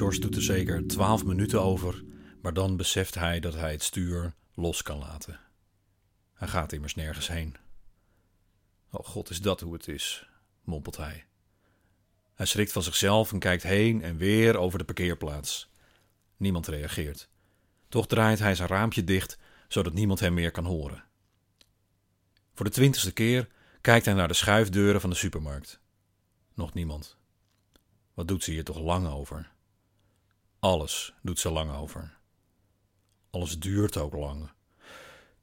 George doet er zeker twaalf minuten over, maar dan beseft hij dat hij het stuur los kan laten. Hij gaat immers nergens heen. Oh god, is dat hoe het is, mompelt hij. Hij schrikt van zichzelf en kijkt heen en weer over de parkeerplaats. Niemand reageert. Toch draait hij zijn raampje dicht, zodat niemand hem meer kan horen. Voor de twintigste keer kijkt hij naar de schuifdeuren van de supermarkt. Nog niemand. Wat doet ze hier toch lang over? Alles doet ze lang over. Alles duurt ook lang.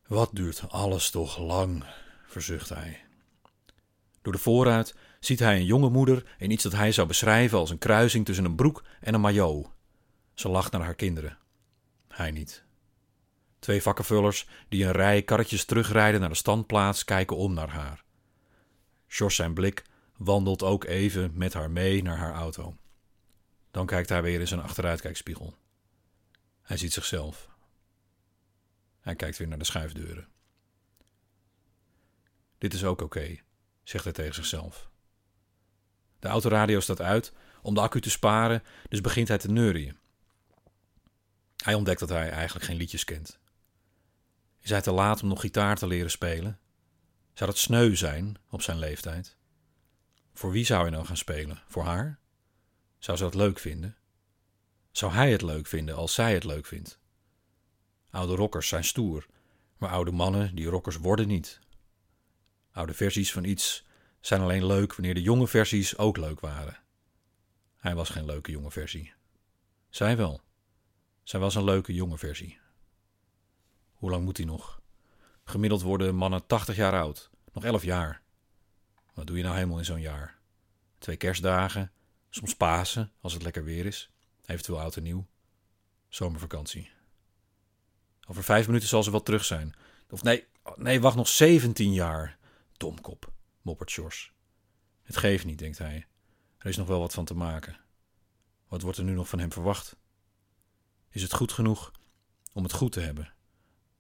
Wat duurt alles toch lang, verzucht hij. Door de voorruit ziet hij een jonge moeder in iets dat hij zou beschrijven als een kruising tussen een broek en een maillot. Ze lacht naar haar kinderen. Hij niet. Twee vakkenvullers die een rij karretjes terugrijden naar de standplaats kijken om naar haar. Jos zijn blik wandelt ook even met haar mee naar haar auto. Dan kijkt hij weer in zijn achteruitkijkspiegel. Hij ziet zichzelf. Hij kijkt weer naar de schuifdeuren. Dit is ook oké, zegt hij tegen zichzelf. De autoradio staat uit om de accu te sparen, dus begint hij te neurien. Hij ontdekt dat hij eigenlijk geen liedjes kent. Is hij te laat om nog gitaar te leren spelen? Zou dat sneu zijn op zijn leeftijd? Voor wie zou hij nou gaan spelen? Voor haar? Zou ze dat leuk vinden? Zou hij het leuk vinden als zij het leuk vindt? Oude rockers zijn stoer, maar oude mannen die rockers worden niet. Oude versies van iets zijn alleen leuk wanneer de jonge versies ook leuk waren. Hij was geen leuke jonge versie. Zij wel. Zij was een leuke jonge versie. Hoe lang moet hij nog? Gemiddeld worden mannen 80 jaar oud. Nog 11 jaar. Wat doe je nou helemaal in zo'n jaar? Twee kerstdagen, soms Pasen als het lekker weer is, eventueel oud en nieuw. Zomervakantie. Over vijf minuten zal ze wel terug zijn. Of nee, nee, wacht nog 17 jaar. Domkop, moppert Sjors. Het geeft niet, denkt hij. Er is nog wel wat van te maken. Wat wordt er nu nog van hem verwacht? Is het goed genoeg om het goed te hebben?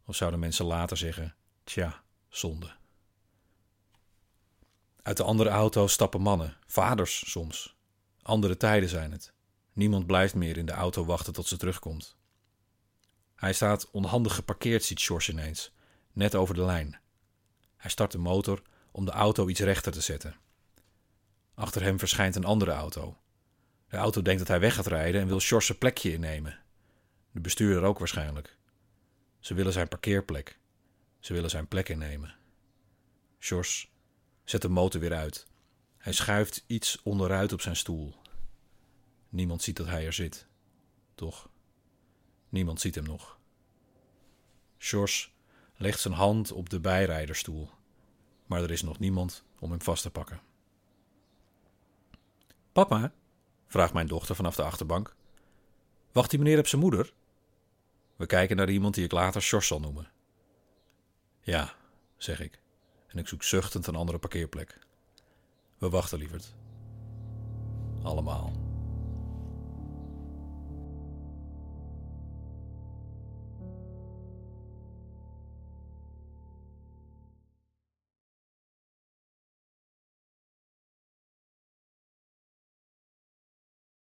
Of zouden mensen later zeggen: Tja, zonde. Uit de andere auto stappen mannen, vaders soms. Andere tijden zijn het. Niemand blijft meer in de auto wachten tot ze terugkomt. Hij staat onhandig geparkeerd, ziet George ineens, net over de lijn. Hij start de motor om de auto iets rechter te zetten. Achter hem verschijnt een andere auto. De auto denkt dat hij weg gaat rijden en wil George zijn plekje innemen. De bestuurder ook waarschijnlijk. Ze willen zijn parkeerplek. Ze willen zijn plek innemen. George zet de motor weer uit. Hij schuift iets onderuit op zijn stoel. Niemand ziet dat hij er zit. Toch? Niemand ziet hem nog. George legt zijn hand op de bijrijderstoel, maar er is nog niemand om hem vast te pakken. Papa, vraagt mijn dochter vanaf de achterbank, wacht die meneer op zijn moeder? We kijken naar iemand die ik later George zal noemen. Ja, zeg ik, en ik zoek zuchtend een andere parkeerplek. We wachten lieverd. Allemaal.